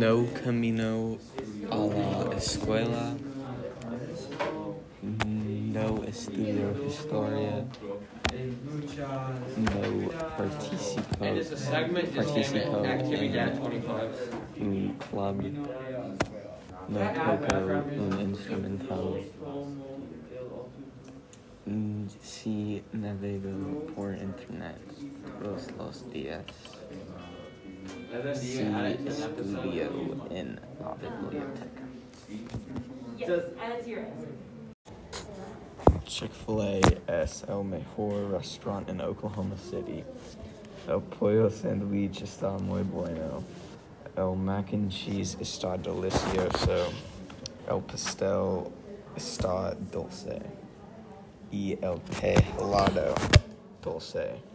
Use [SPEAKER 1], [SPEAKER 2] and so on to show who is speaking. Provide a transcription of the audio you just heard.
[SPEAKER 1] No camino a la escuela. No estudio historia. No participo. Participo
[SPEAKER 2] 25.
[SPEAKER 1] un club. No toco un instrumental. Sí navego por internet todos los días.
[SPEAKER 2] And then do
[SPEAKER 1] Sí
[SPEAKER 2] you add it to an
[SPEAKER 1] estudio
[SPEAKER 2] episode?
[SPEAKER 1] en la biblioteca.
[SPEAKER 3] Yes, add it your answer.
[SPEAKER 1] Chick fil A es el mejor restaurant in Oklahoma City. El pollo sandwich está muy bueno. El mac and cheese está delicioso. El pastel está dulce. Y el té helado dulce.